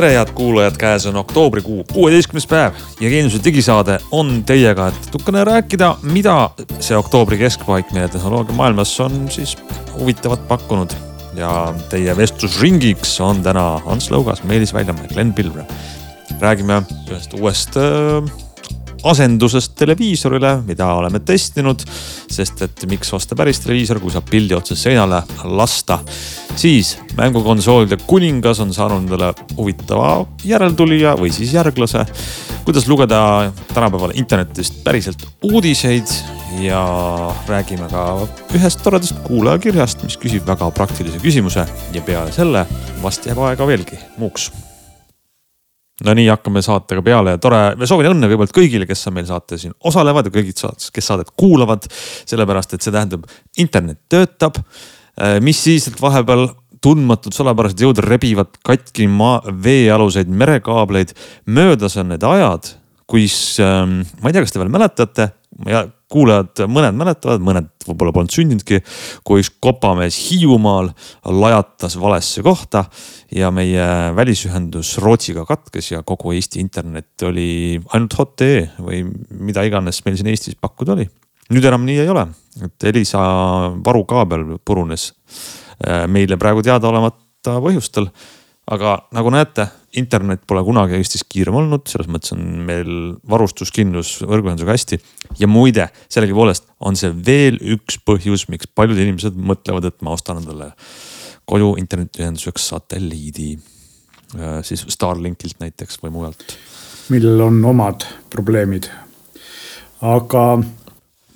tere, head kuulajad, käes on oktoobrikuu kuueteistkümnes päev ja Geeniuse digisaade on teiega, et natukene rääkida, mida see oktoobri keskpaik meie tehnoloogia maailmas on siis huvitavat pakkunud. ja teie vestlusringiks on täna Ants Lõugas, Meelis Väljamäe, Glen Pilvre. räägime ühest uuest äh, asendusest televiisorile, mida oleme testinud. sest et miks osta päris televiisor, kui saab pildi otse seinale lasta. siis mängukonsoolide kuningas on saanud endale huvitava järeltulija või siis järglase. kuidas lugeda tänapäeval internetist päriselt uudiseid ja räägime ka ühest toredast kuulajakirjast, mis küsib väga praktilise küsimuse ja peale selle vast jääb aega veelgi muuks no nii, hakkame saatega peale ja tore, soovin õnne kõigepealt kõigile, kes meil saates siin osalevad ja kõigid saates, kes saadet kuulavad. sellepärast, et see tähendab, internet töötab. Äh, mis siis, et vahepeal tundmatud salapärased jõud rebivad katki maa, veealuseid merekaableid. möödas on need ajad, kus ähm,, ma ei tea, kas te veel mäletate ja kuulajad, mõned mäletavad, mõned võib-olla polnud sündinudki, kui üks kopamees Hiiumaal lajatas valesse kohta ja meie välisühendus Rootsiga katkes ja kogu Eesti internet oli ainult hot.ee või mida iganes meil siin Eestis pakkuda oli. nüüd enam nii ei ole, et Elisa varukaabel purunes äh, meile praegu teadaolemata põhjustel aga nagu näete, internet pole kunagi Eestis kiirem olnud, selles mõttes on meil varustuskindlus võrguühendusega hästi. ja muide, sellegipoolest on see veel üks põhjus, miks paljud inimesed mõtlevad, et ma ostan endale koju internetiühenduseks satelliidi. Äh, siis Starlinkilt näiteks või mujalt. millel on omad probleemid. aga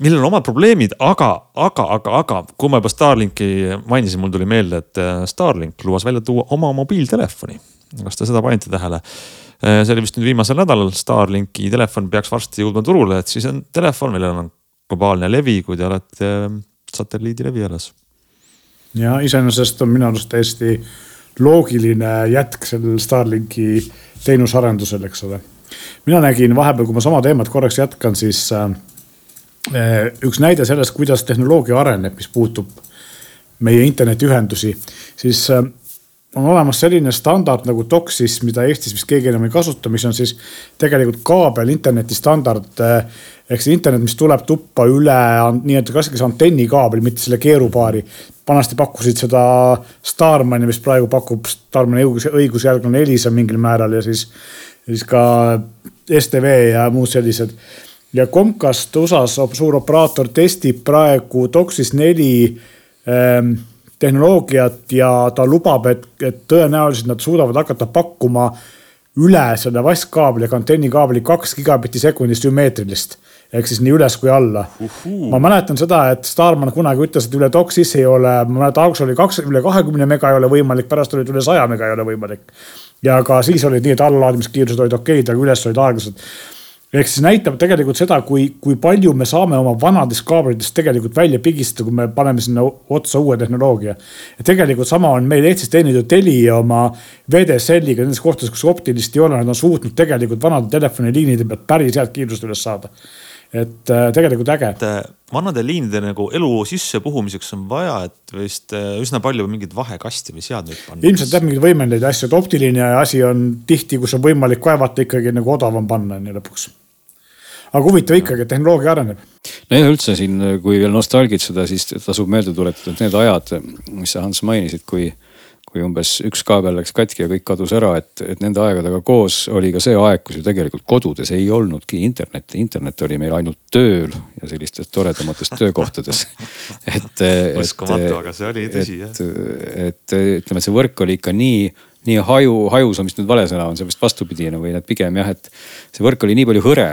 millel on omad probleemid, aga, aga, aga, aga kui ma juba Starlinki mainisin, mul tuli meelde, et äh, Starlink lubas välja tuua oma mobiiltelefoni. kas te seda panite tähele? Äh, see oli vist nüüd viimasel nädalal, Starlinki telefon peaks varsti jõudma turule, et siis on telefon, millel on globaalne levi, kui te olete äh, satelliidilevi alas. ja iseenesest on minu arust täiesti loogiline jätk sellel Starlinki teenusarendusel, eks ole. mina nägin vahepeal, kui ma sama teemat korraks jätkan, siis äh, üks näide sellest, kuidas tehnoloogia areneb, mis puutub meie internetiühendusi, siis eh, on olemas selline standard nagu DOCSIS, mida Eestis vist keegi enam ei kasuta, mis on siis tegelikult kaabel interneti standard. Eh, ehk see internet, mis tuleb tuppa üle nii-öelda klassikalise antennikaabel, mitte selle keerupaari. vanasti pakkusid seda Starmani, mis praegu pakub Starmani õigus, õigusjärglane Elisa mingil määral ja siis, siis ka STV ja muud sellised ja Comcast USA-s suur operaator testib praegu DOCSIS neli ähm, tehnoloogiat ja ta lubab, et, et tõenäoliselt nad suudavad hakata pakkuma üle selle vastkaabli, antennikaabli kaks gigabitti sekundis sümmeetrilist. Ehk siis nii üles kui alla. Ma mäletan seda, et Starman kunagi ütles, et üle DOCSIS ei ole, ma mäletan, alguses oli kaks, üle kahekümne mega ei ole võimalik, pärast olid üle saja mega ei ole võimalik. ja ka siis olid nii, et allalaadimiskiirused olid okeid, aga üles olid aeglased ehk siis näitab tegelikult seda, kui, kui palju me saame oma vanadest kaablitest tegelikult välja pigistada, kui me paneme sinna otsa uue tehnoloogia. ja tegelikult sama on meil Eestis teinud ju Telia oma VDSL-iga nendes kohtades, kus optilist ei ole, nad on suutnud tegelikult vanade telefoniliinide pealt päris head kiirust üles saada et äh, tegelikult äge. Äh, vanade liinide nagu elu sissepuhumiseks on vaja, et vist äh, üsna palju mingeid vahekasti või seadmeid panna. ilmselt jah, mingeid võimendeid asju, et optiline asi on tihti, kus on võimalik kaevata ikkagi nagu odavam panna on ju lõpuks aga huvitav ikkagi, et tehnoloogia areneb. no ja üldse siin, kui veel nostalgitseda, siis tasub meelde tuletada, et need ajad, mis sa Hans mainisid, kui kui umbes üks kaabel läks katki ja kõik kadus ära, et, et nende aegadega koos oli ka see aeg, kus ju tegelikult kodudes ei olnudki internetti. internet oli meil ainult tööl ja sellistes toredamates töökohtades. et, uskumatu, aga see oli tõsi jah. et ütleme, et see võrk oli ikka nii nii haju, hajus on vist nüüd vale sõna, on see vist vastupidine või et pigem jah, et see võrk oli nii palju hõre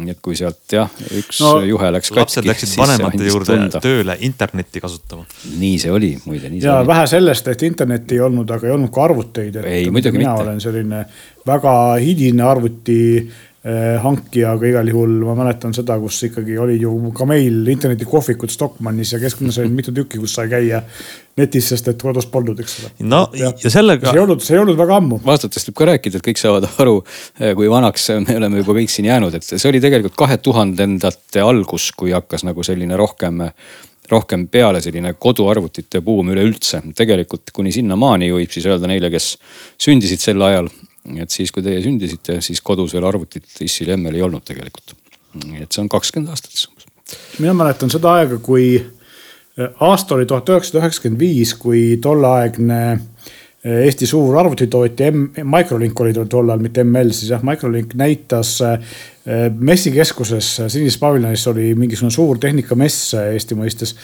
nii et kui sealt jah, üks no, juhe läks katki. lapsed läksid vanemate juurde tunda. tööle internetti kasutama. nii see oli, muide. ja vähe sellest, et internetti ei olnud, aga ei olnud ka arvuteid. ei, muidugi mina mitte. olen selline väga hiline arvuti Eh, hankija, aga igal juhul ma mäletan seda, kus ikkagi oli ju ka meil internetikohvikud Stockmannis ja kesklinnas oli mitu tükki, kus sai käia netis, sest et kodus polnud, eks ole. no ja, ja sellega. see ei olnud, see ei olnud väga ammu. aastatest võib ka rääkida, et kõik saavad aru, eh, kui vanaks me oleme juba kõik siin jäänud, et see oli tegelikult kahe tuhandendate algus, kui hakkas nagu selline rohkem rohkem peale selline koduarvutite buum üleüldse. tegelikult kuni sinnamaani juhib siis öelda neile, kes sündisid sel ajal et siis, kui teie sündisite, siis kodus veel arvutit issil ja emmel ei olnud tegelikult. nii et see on kakskümmend aastat siis umbes. mina mäletan seda aega, kui aasta oli tuhat üheksasada üheksakümmend viis, kui tolleaegne Eesti suur arvutitootja M, Microlink oli tollal, mitte ML siis jah, Microlink näitas messikeskuses Sinises paviljonis oli mingisugune suur tehnikamess Eesti mõistes,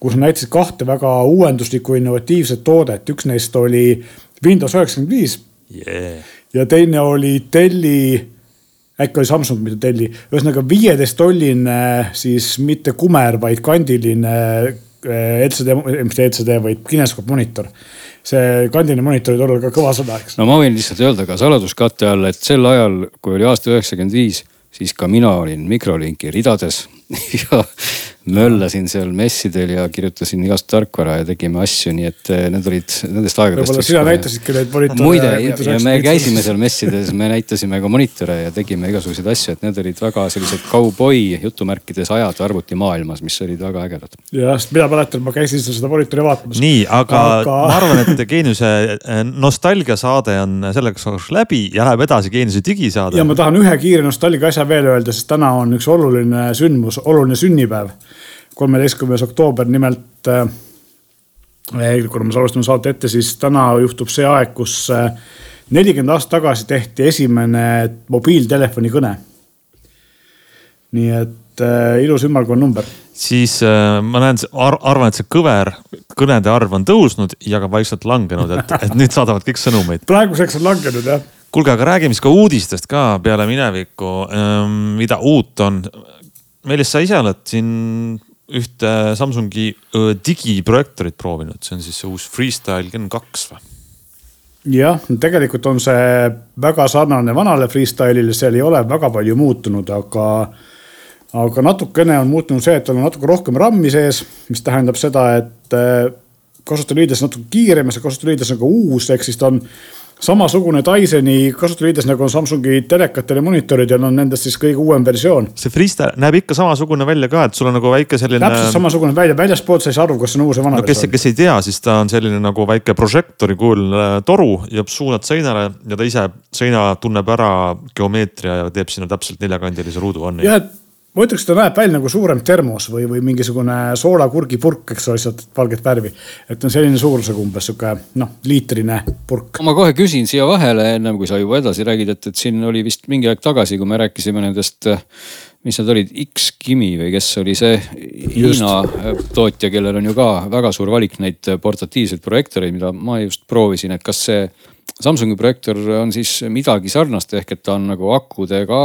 kus näitasid kahte väga uuenduslikku innovatiivset toodet, üks neist oli Windows üheksakümmend viis yeah.. Ja teine oli Delli, äkki oli Samsung, mitte Delli, ühesõnaga viieteist tolline siis mitte kumer, vaid kandiline LCD, mitte LCD, vaid kineskoop monitor. See kandiline monitor oli tollal ka kõva sõna, eks. no ma võin lihtsalt öelda ka saladuskatte all, et sel ajal, kui oli aasta üheksakümmend viis, siis ka mina olin Microlinki ridades ja möllasin seal messidel ja kirjutasin igast tarkvara ja tegime asju, nii et eh, need olid nendest aegadest. võib-olla sina näitasidki neid monitore. muide, ja me käisime seal messides, me näitasime ka monitore ja tegime igasuguseid asju, et need olid väga sellised kauboi jutumärkides ajad arvutimaailmas, mis olid väga ägedad. jah, sest mina mäletan, ma käisin seda monitori vaatamas. nii, aga, aga... ma arvan, et Geeniuse eh, nostalgiasaade on selleks korraks läbi ja läheb edasi Geeniuse digisaade. ja ma tahan ühe kiire nostalgia asja veel öelda, sest täna on üks oluline sündmus, oluline sünnipäev kolmeteistkümnes oktoober, nimelt äh, kuna me salvestame saate ette, siis täna juhtub see aeg, kus äh, nelikümmend aastat tagasi tehti esimene mobiiltelefoni kõne. nii et äh, ilus ümmargune number. siis äh, ma näen ar, arvan, et see kõver, kõnede arv on tõusnud ja ka vaikselt langenud, et, et nüüd saadavad kõik sõnumeid. praeguseks on langenud jah. kuulge, aga räägime siis ka uudistest ka peale minevikku, ähm, mida uut on. Meelis, sa ise oled siin ühte Samsungi digiprojektorit proovinud, see on siis see uus Freestyle Gen kaks või? jah, tegelikult on see väga sarnane vanale Freestyle'ile, seal ei ole väga palju muutunud, aga, aga natukene on muutunud see, et tal on natuke rohkem RAM-i sees, mis tähendab seda, et kasutajaliides natuke kiirem ja see kasutajaliides on ka uus, ehk siis ta on samasugune Dysoni kasutusliides nagu on Samsungi telekatel ja monitoridel on nendest siis kõige uuem versioon. see Freestyle näeb ikka samasugune välja ka, et sul on nagu väike selline. täpselt samasugune välja, väljaspoolt sa ei saa aru, kas see on uus või vana no, kes, kes ei tea, siis ta on selline nagu väike prožektori kujuline toru ja suunad seinale ja ta ise, seina tunneb ära geomeetria ja teeb sinna täpselt neljakandilise ruudu. jah, et ma ütleks, ta näeb välja nagu suurem termos või, või mingisugune soolakurgipurk, eks ole, lihtsalt valget värvi. et on selline suurusega umbes sihuke noh, liitrine purk. ma kohe küsin siia vahele, ennem kui sa juba edasi räägid, et, et siin oli vist mingi aeg tagasi, kui me rääkisime nendest, mis need olid, X-Kimi või kes oli see Hiina tootja, kellel on ju ka väga suur valik neid portatiivseid projektoreid, mida ma just proovisin, et kas see Samsungi projektor on siis midagi sarnast, ehk et ta on nagu akudega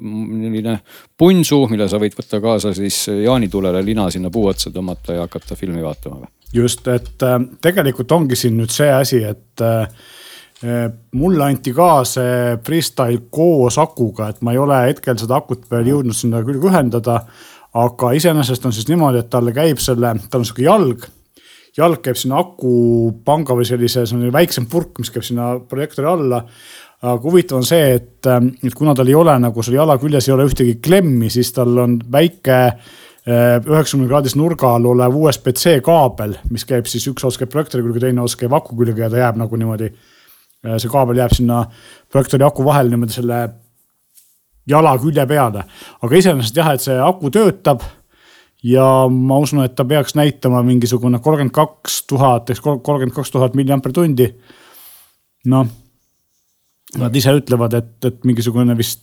selline punsu, mille sa võid võtta kaasa siis jaanitulele lina sinna puu otsa tõmmata ja hakata filmi vaatama. just, et äh, tegelikult ongi siin nüüd see asi, et äh, mulle anti ka see Freestyle koos akuga, et ma ei ole hetkel seda akut veel jõudnud sinna külge ühendada. aga iseenesest on siis niimoodi, et talle käib selle, tal on sihuke jalg jalg käib sinna akupanga või sellise, see on väiksem purk, mis käib sinna projektoori alla. aga huvitav on see, et, ähm, et kuna tal ei ole nagu seal jala küljes ei ole ühtegi klemmi, siis tal on väike äh, üheksakümne kraadise nurga all olev USB-C kaabel, mis käib siis üks ots käib projektoori külge, teine ots käib aku külge ja ta jääb nagu niimoodi. Äh, see kaabel jääb sinna projektoori aku vahele niimoodi selle jala külje peale, aga iseenesest jah, et see aku töötab ja ma usun, et ta peaks näitama mingisugune kolmkümmend kaks tuhat, eks kolmkümmend kaks tuhat milliampertundi. noh, nad ise ütlevad, et, et mingisugune vist,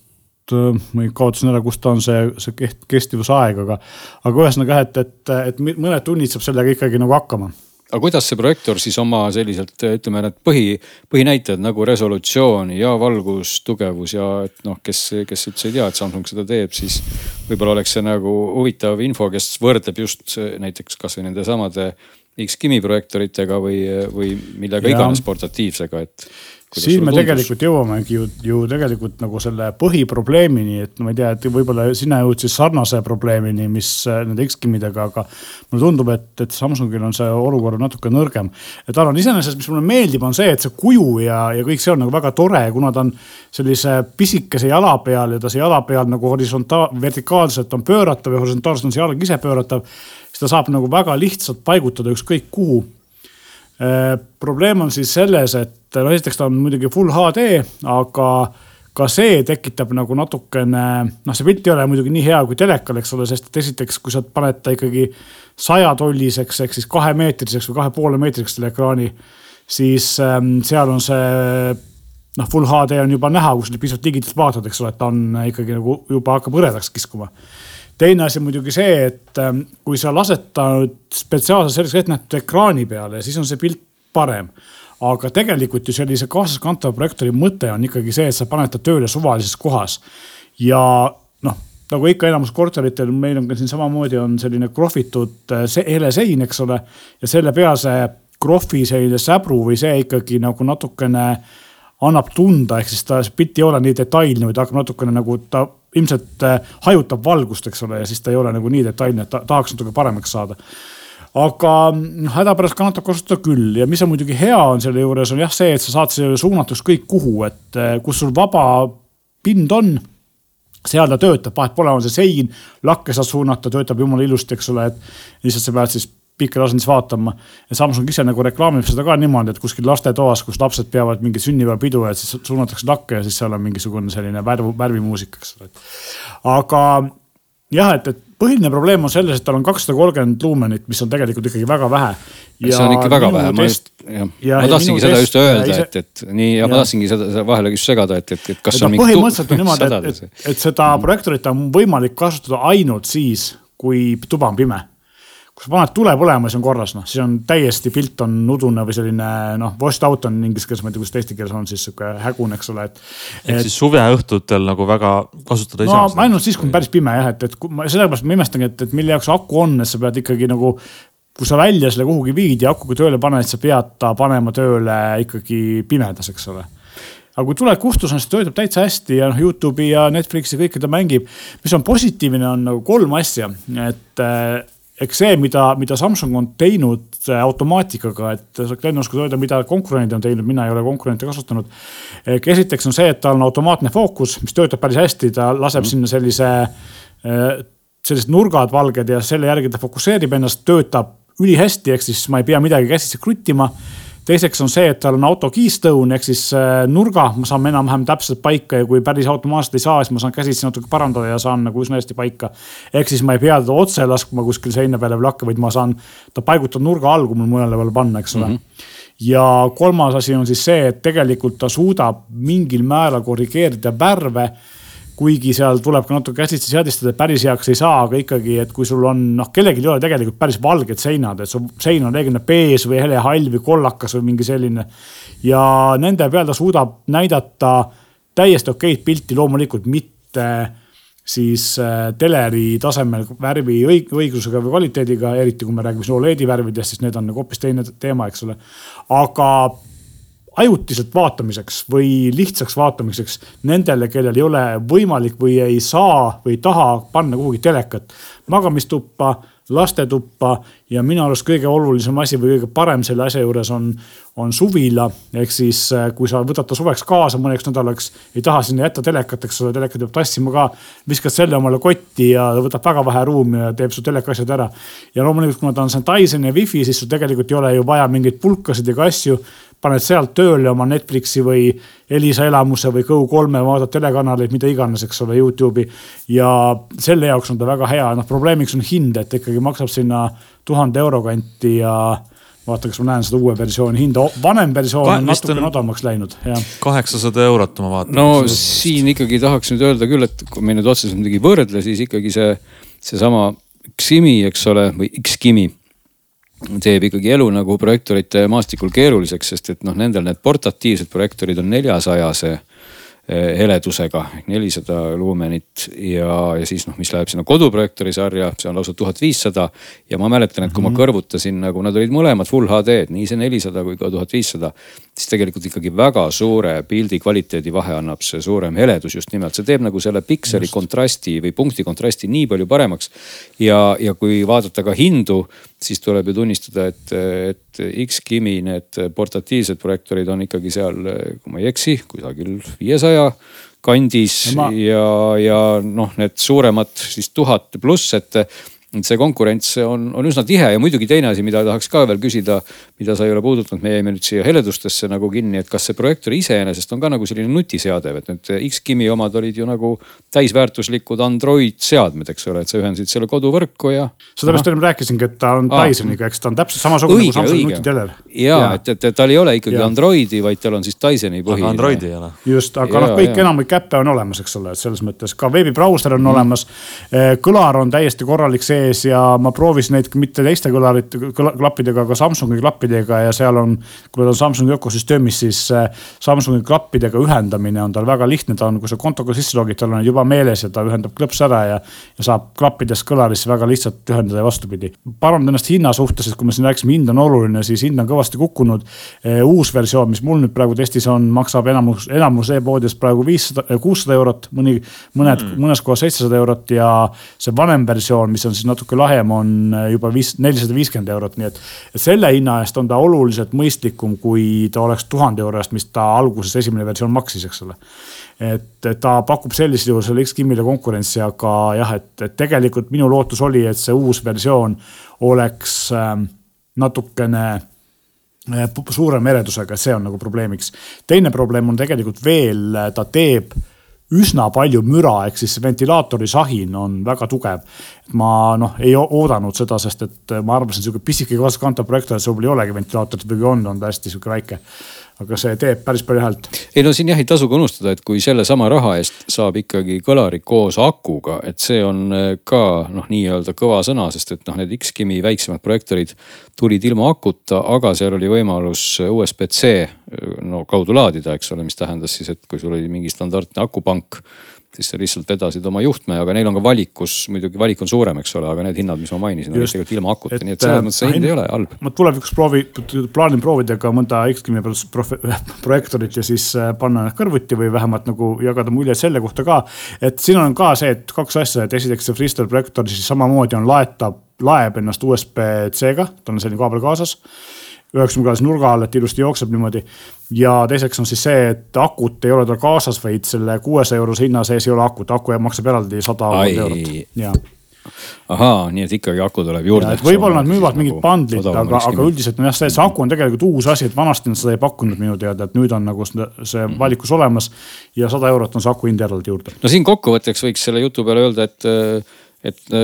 ma kaotasin ära, kus ta on see, see kestivusaeg, aga, aga ühesõnaga jah, et, et, et mõned tunnid saab sellega ikkagi nagu hakkama aga kuidas see projektor siis oma selliselt ütleme, need põhi, põhinäitajad nagu resolutsioon ja valgustugevus ja et noh, kes, kes üldse ei tea, et Samsung seda teeb, siis võib-olla oleks see nagu huvitav info, kes võrdleb just näiteks kasvõi nende samade X-Kimi projektoritega või, või millega ja. iganes portatiivsega, et siin me tegelikult jõuamegi ju, ju tegelikult nagu selle põhiprobleemini, et ma ei tea, et võib-olla sina jõudsid sarnase probleemini, mis äh, nende X-Kimidega, aga mulle tundub, et, et Samsungil on see olukord natuke nõrgem. et arvan iseenesest, mis mulle meeldib, on see, et see kuju ja, ja kõik see on nagu väga tore, kuna ta on sellise pisikese jala peal ja ta see jala peal nagu horisontaal, vertikaalselt on pööratav ja horisontaalselt on see jalg ise pööratav. siis ta saab nagu väga lihtsalt paigutada ükskõik kuhu probleem on siis selles, et no esiteks ta on muidugi full HD, aga ka see tekitab nagu natukene, noh, see pilt ei ole muidugi nii hea kui telekal, eks ole, sest et esiteks, kui sa paned ta ikkagi sajatolliseks ehk siis kahemeetriseks või kahe poole meetriseks selle ekraani, siis ähm, seal on see noh, full HD on juba näha, kui sa pisut digitalt vaatad, eks ole, et ta on ikkagi nagu juba hakkab hõredaks kiskuma. Teine asi muidugi see, et ähm, kui sa lased ta nüüd spetsiaalselt selleks ette nähtud ekraani peale, siis on see pilt parem aga tegelikult ju sellise kaasaskantava projektori mõte on ikkagi see, et sa paned ta tööle suvalises kohas. ja noh, nagu ikka enamus korteritel, meil on ka siin samamoodi on selline krohvitud äh, helesein, eks ole. ja selle peal see krohvi selline säbru või see ikkagi nagu natukene annab tunda, ehk siis ta, see pilt ei ole nii detailne, vaid hakkab natukene nagu ta ilmselt äh, hajutab valgust, eks ole, ja siis ta ei ole nagu nii detailne, et ta tahaks natuke paremaks saada. Aga noh, hädapärast kannatab kasutada küll ja mis on muidugi hea on selle juures on jah see, et sa saad selle suunatuks kõik kuhu, et äh, kus sul vaba pind on seal ta töötab, vahet pole, on see sein, lakke saad suunata, töötab jumala ilusti, eks ole, et lihtsalt sa pead siis pikal asendis vaatama. ja Samsung ise nagu reklaamib seda ka niimoodi, et kuskil lastetoas, kus lapsed peavad mingit sünnipäevapidu, et siis suunatakse lakke ja siis seal on mingisugune selline värv, värvimuusika, eks ole. aga jah, et, et põhiline probleem on selles, et tal on kakssada kolmkümmend luumenit, mis on tegelikult ikkagi väga vähe. see on ikka väga vähe, ma just, jah, ma tahtsingi seda just öelda, ise... et, et nii ja, ja ma tahtsingi seda vahele just segada, et, et, et kas et on mingi. põhimõtteliselt on niimoodi, et, et, et seda projektorit on võimalik kasutada ainult siis, kui tuba on pime kui sa paned tule põlema, siis on korras, noh, siis on täiesti pilt on udune või selline noh, washed out on inglise keeles, ma ei tea, kuidas ta eesti keeles on siis sihuke hägune, eks ole, et. ehk et, siis suveõhtutel nagu väga kasutada ei no, saa? ainult siis, kui on päris pime jah, et, et ma sellepärast ma imestangi, et, et mille jaoks aku on, et sa pead ikkagi nagu kui sa välja selle kuhugi viid ja akuga tööle paned, sa pead ta panema tööle ikkagi pimedas, eks ole aga kui tuleb kustus siis töötab täitsa hästi ja noh, Youtube'i ja Netflixi kõike ta mängib. mis on positiivne, on nagu kolm asja, et eks see, mida, mida Samsung on teinud automaatikaga, et sa, Glen, oskad öelda, mida konkurendid on teinud, mina ei ole konkurente kasutanud. esiteks on see, et tal on automaatne fookus, mis töötab päris hästi, ta laseb mm. sinna sellise, äh, sellised nurgad valged ja selle järgi ta fokusseerib ennast, töötab ülihästi, ehk siis ma ei pea midagi käsitsi kruttima teiseks on see, et tal on auto keystone ehk siis äh, nurga, ma saan enam-vähem täpselt paika ja kui päris automaatselt ei saa, siis ma saan käsitsi natuke parandada ja saan nagu üsna hästi paika. ehk siis ma ei pea teda otse laskma kuskil seina peale või lakke, vaid ma saan ta paigutada nurga all, kui mul mujale peale panna, eks ole mm. -hmm ja kolmas asi on siis see, et tegelikult ta suudab mingil määral korrigeerida värve kuigi seal tuleb ka natuke käsitsi seadistada, päris heaks ei saa, aga ikkagi, et kui sul on, noh, kellelgi ei ole tegelikult päris valged seinad, et su sein on reeglina beež või helehall või kollakas või mingi selline. ja nende peal ta suudab näidata täiesti okeid pilti, loomulikult mitte siis äh, teleri tasemel värvi õig õiglusega või kvaliteediga, eriti kui me räägime siin Oledi värvidest, siis need on nagu hoopis teine teema, eks ole. aga ajutiselt vaatamiseks või lihtsaks vaatamiseks nendele, kellel ei ole võimalik või ei saa või ei taha panna kuhugi telekat, magamistuppa, lastetuppa ja minu arust kõige olulisem asi või kõige parem selle asja juures on, on suvila. ehk siis, äh, kui sa võtad ta suveks kaasa mõneks nädalaks, ei taha sinna jätta telekat, eks ole, telekat peab tassima ka. viskad selle omale kotti ja võtab väga vähe ruumi ja teeb su teleka asjad ära. ja loomulikult, kuna ta on see Dyson ja wifi, siis sul tegelikult ei ole ju vaja mingeid pulkasid ega asju paned sealt tööle oma Netflixi või Elisa elamuse või Go3-e, vaatad telekanaleid, mida iganes, eks ole, Youtube'i. ja selle jaoks on ta väga hea, noh probleemiks on hind, et ikkagi maksab sinna tuhande euro kanti ja vaata, kas ma näen seda uue versiooni hinda, vanem versioon Ka, on natukene odavamaks läinud, jah. kaheksasada eurot ma vaatan. no siin ikkagi tahaks nüüd öelda küll, et kui me nüüd otseselt midagi võrdle, siis ikkagi see, seesama Ximi, eks ole, või Xkimi teeb ikkagi elu nagu projektorite maastikul keeruliseks, sest et noh, nendel need portatiivsed projektorid on neljasajase Eh, heledusega nelisada luumenit ja, ja siis noh, mis läheb sinna koduprojektori sarja, see on lausa tuhat viissada. ja ma mäletan, et kui mm -hmm. ma mhm. kõrvutasin nagu nad olid mõlemad full HD-d, nii see nelisada kui ka tuhat viissada. siis tegelikult ikkagi väga suure pildi kvaliteedi vahe annab see suurem heledus just nimelt, see teeb nagu selle pikseli kontrasti või punkti kontrasti nii palju paremaks. ja, ja kui vaadata ka hindu, siis tuleb ju tunnistada, et, et X-Kimi need portatiivsed projektorid on ikkagi seal, kui ma ei eksi, kusagil viiesaja kandis ja, ma... ja, ja noh, need suuremad siis tuhat pluss, et et see konkurents on, on üsna tihe ja muidugi teine asi, mida tahaks ka veel küsida, mida sa ei ole puudutanud, me jäime nüüd siia heledustesse nagu kinni, et kas see projektor iseenesest on ka nagu selline nutiseade, et need X-Kimi omad olid ju nagu täisväärtuslikud Android seadmed, eks ole, et sa ühendasid selle koduvõrku ja. sellepärast enne rääkisingi, et ta on Dysoniga, eks ta on täpselt samasugune nagu Samsungi nutiteler. ja, ja., et, et, et tal ei ole ikkagi ja. Androidi, vaid tal on siis Dysoni põhiline. Androidi ei ole. just, aga noh, kõik enamik äppe on olemas, eks ole, et selles mõttes ka veebibrauser on mm. olemas. kõlar on täiesti korralik see sees ja ma proovisin neid mitte teiste kõlarite, klappidega, aga Samsungi klappidega ja seal on, kui nad on Samsungi ökosüsteemis, siis äh, Samsungi klappidega ühendamine on tal väga lihtne, ta on, kui sa kontoga sisse logid, tal on juba meeles ja ta ühendab klõps ära ja, ja saab klappidest kõlarisse väga lihtsalt ühendada ja vastupidi. parandan ennast hinna suhtes, et kui me siin rääkisime, hind on oluline, siis hind on kõvasti kukkunud. Äh, uus versioon, mis mul nüüd praegu testis on, maksab enamus, enamus e-poodides praegu viissada, kuussada eurot, mõni, mõned mm., mõnes kohas seitsesada eurot ja see vanem versioon, mis on siis natuke lahem, on juba viis, nelisada viiskümmend eurot, nii et. selle hinna eest on ta oluliselt mõistlikum, kui ta oleks tuhande euro eest, mis ta alguses esimene versioon maksis, eks ole. et ta pakub sellisel juhul selle X-Kimile konkurentsi, aga jah, et, et tegelikult minu lootus oli, et see uus versioon oleks äh, natukene äh, suurema eredusega, see on nagu probleemiks. teine probleem on tegelikult veel, ta teeb üsna palju müra, ehk siis ventilaatori sahin on väga tugev. ma noh, ei oodanud seda, sest et ma arvasin, sihuke pisike kaaskantav projektor, et sul ei olegi ventilaatorit või kui on, on ta hästi sihuke väike aga see teeb päris palju häält. ei no siin jah ei tasu ka unustada, et kui sellesama raha eest saab ikkagi kõlari koos akuga, et see on äh, ka noh, nii-öelda kõva sõna, sest et noh, need X-Kimi väiksemad projektorid tulid ilma akuta, aga seal oli võimalus USB-C no kaudu laadida, eks ole, mis tähendas siis, et kui sul oli mingi standardne akupank siis sa lihtsalt vedasid oma juhtme, aga neil on ka valikus, muidugi valik on suurem, eks ole, aga need hinnad, mis ma mainisin, olid tegelikult ilma akuta, nii et selles äh, mõttes see hind ei ole halb. ma tulevikus proovi, plaanin proovida ka mõnda X-Kimi projektorit ja siis äh, panna need kõrvuti või vähemalt nagu jagada muljeid selle kohta ka. et siin on ka see, et kaks asja, et esiteks see Freestyle projektor siis samamoodi on laetav, laeb ennast USB-C-ga, tal on selline kaabel kaasas üheksakümne nurga all, et ilusti jookseb niimoodi. ja teiseks on siis see, et akut ei ole tal kaasas, vaid selle kuuesaja eurose hinna sees ei ole akut, aku maksab eraldi sada eurot, ja ahaa, nii et ikkagi aku tuleb juurde. võib-olla nad müüvad mingit nagu bundlit, aga, aga üldiselt on jah see, et see aku on tegelikult uus asi, et vanasti nad seda ei pakkunud minu teada, et nüüd on nagu see mhm. valikus olemas. ja sada eurot on see aku hind eraldi juurde. no siin kokkuvõtteks võiks selle jutu peale öelda, et, et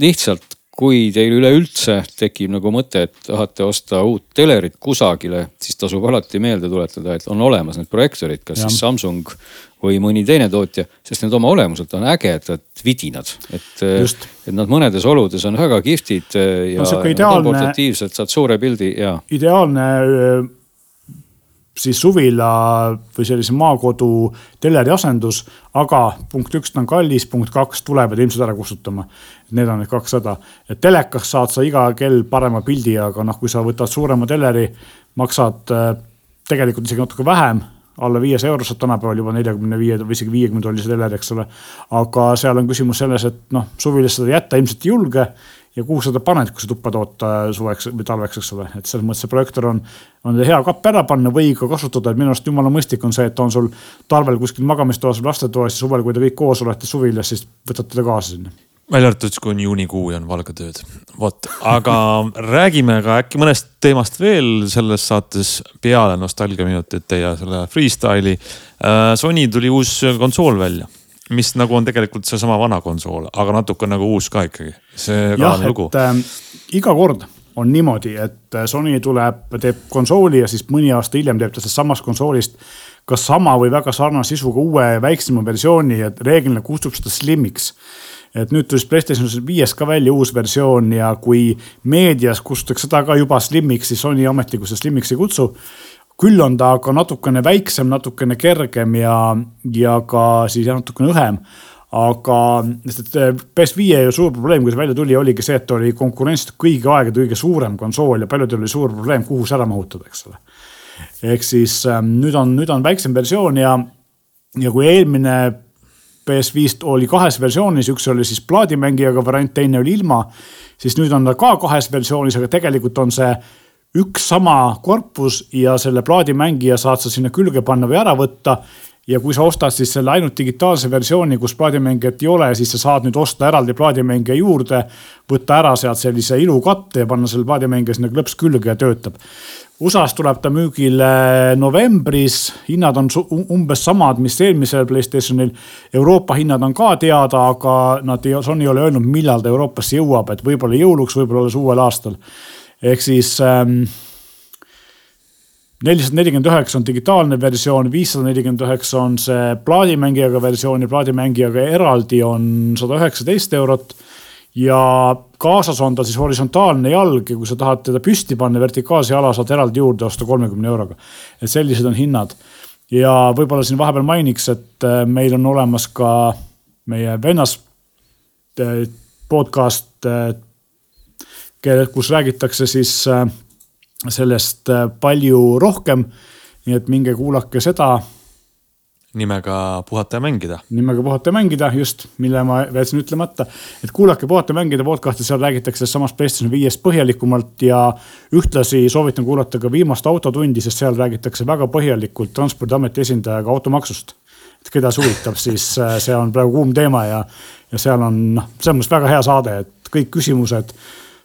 lihtsalt kui teil üleüldse tekib nagu mõte, et tahate osta uut telerit kusagile, siis tasub alati meelde tuletada, et on olemas need projektorid, kas ja. siis Samsung või mõni teine tootja, sest need oma olemuselt on ägedad vidinad. et, et nad mõnedes oludes on väga kihvtid ja no, ideaalne, saad suure pildi ja. ideaalne siis suvila või sellise maakodu teleri asendus. aga punkt üks, ta on kallis, punkt kaks, tulevad ilmselt ära kustutama. Need on need kaks häda, et telekas saad sa iga kell parema pildi, aga noh, kui sa võtad suurema teleri, maksad äh, tegelikult isegi natuke vähem alla viiesaja euro saab tänapäeval juba neljakümne viie või isegi viiekümne tollise teleri, eks ole. aga seal on küsimus selles, et noh, suvilas seda jätta ilmselt ei julge ja kuhu sa ta paned, kui sa tuppa toota suveks või talveks, eks ole, et selles mõttes see projektor on, on hea kapp ära panna või ka kasutada, et minu arust jumala mõistlik on see, et on sul talvel kuskil magamistoas või lastetoas ja suvel, kui te kõik koos olete suvilas, siis võtate ta kaasa sinna välja arvatud siis, kui on juunikuu ja on valgetööd. vot, aga räägime ka äkki mõnest teemast veel selles saates peale nostalgiaminutite ja selle freestyle'i. Äh, Sony tuli uus konsool välja mis nagu on tegelikult seesama vana konsool, aga natuke nagu uus ka ikkagi. see ka on lugu. Äh, iga kord on niimoodi, et äh, Sony tuleb, teeb konsooli ja siis mõni aasta hiljem teeb ta sellest samast konsoolist kas sama või väga sarnase sisuga uue väiksema versiooni ja reeglina kustub seda Slimiks et nüüd tuli Playstation viies ka välja uus versioon ja kui meedias kutsutakse seda ka juba Slimiks, siis Sony ametlikult seda Slimiks ei kutsu küll on ta aga natukene väiksem, natukene kergem ja, ja ka siis natukene õhem aga sest et PS5 ju suur probleem, kui see välja tuli, oligi see, et oli konkurentsiliselt kõigi aegade kõige suurem konsool ja paljudel oli suur probleem, kuhu see ära mahutada, eks ole. ehk siis ähm, nüüd on, nüüd on väiksem versioon ja, ja kui eelmine PS5 oli kahes versioonis, üks oli siis plaadimängijaga variant, teine oli ilma. siis nüüd on ta ka kahes versioonis, aga tegelikult on see üks sama korpus ja selle plaadimängija saad sa sinna külge panna või ära võtta. ja kui sa ostad siis selle ainult digitaalse versiooni, kus plaadimängijat ei ole, siis sa saad nüüd osta eraldi plaadimängija juurde. võtta ära sealt sellise ilukatte ja panna selle plaadimängija sinna klõps külge ja töötab. USA-s tuleb ta müügile novembris, hinnad on umbes samad, mis eelmisel Playstationil. Euroopa hinnad on ka teada, aga nad ei, Sony ei ole öelnud, millal ta Euroopasse jõuab, et võib-olla jõuluks, võib-olla alles uuel aastal. Ehk siis ähm, nelisada nelikümmend üheksa on digitaalne versioon, viissada nelikümmend üheksa on see plaadimängijaga versioon ja plaadimängijaga eraldi on sada üheksateist eurot. ja kaasas on ta siis horisontaalne jalg ja kui sa tahad teda püsti panna, vertikaalse jala saad eraldi juurde osta kolmekümne euroga. et sellised on hinnad. ja võib-olla siin vahepeal mainiks, et äh, meil on olemas ka meie vennas äh, podcast, äh, kus räägitakse siis sellest äh, palju rohkem. nii et minge kuulake seda. nimega Puhata ja mängida. nimega Puhata ja mängida, just, mille ma jätsin ütlemata. et kuulake Puhata ja mängida podcast'i, seal räägitakse samast PlayStation viiest põhjalikumalt ja ühtlasi soovitan kuulata ka viimast autotundi, sest seal räägitakse väga põhjalikult transpordiameti esindajaga automaksust et keda see huvitab, siis äh, see on praegu kuum teema ja, ja seal on noh, selles mõttes väga hea saade, et kõik küsimused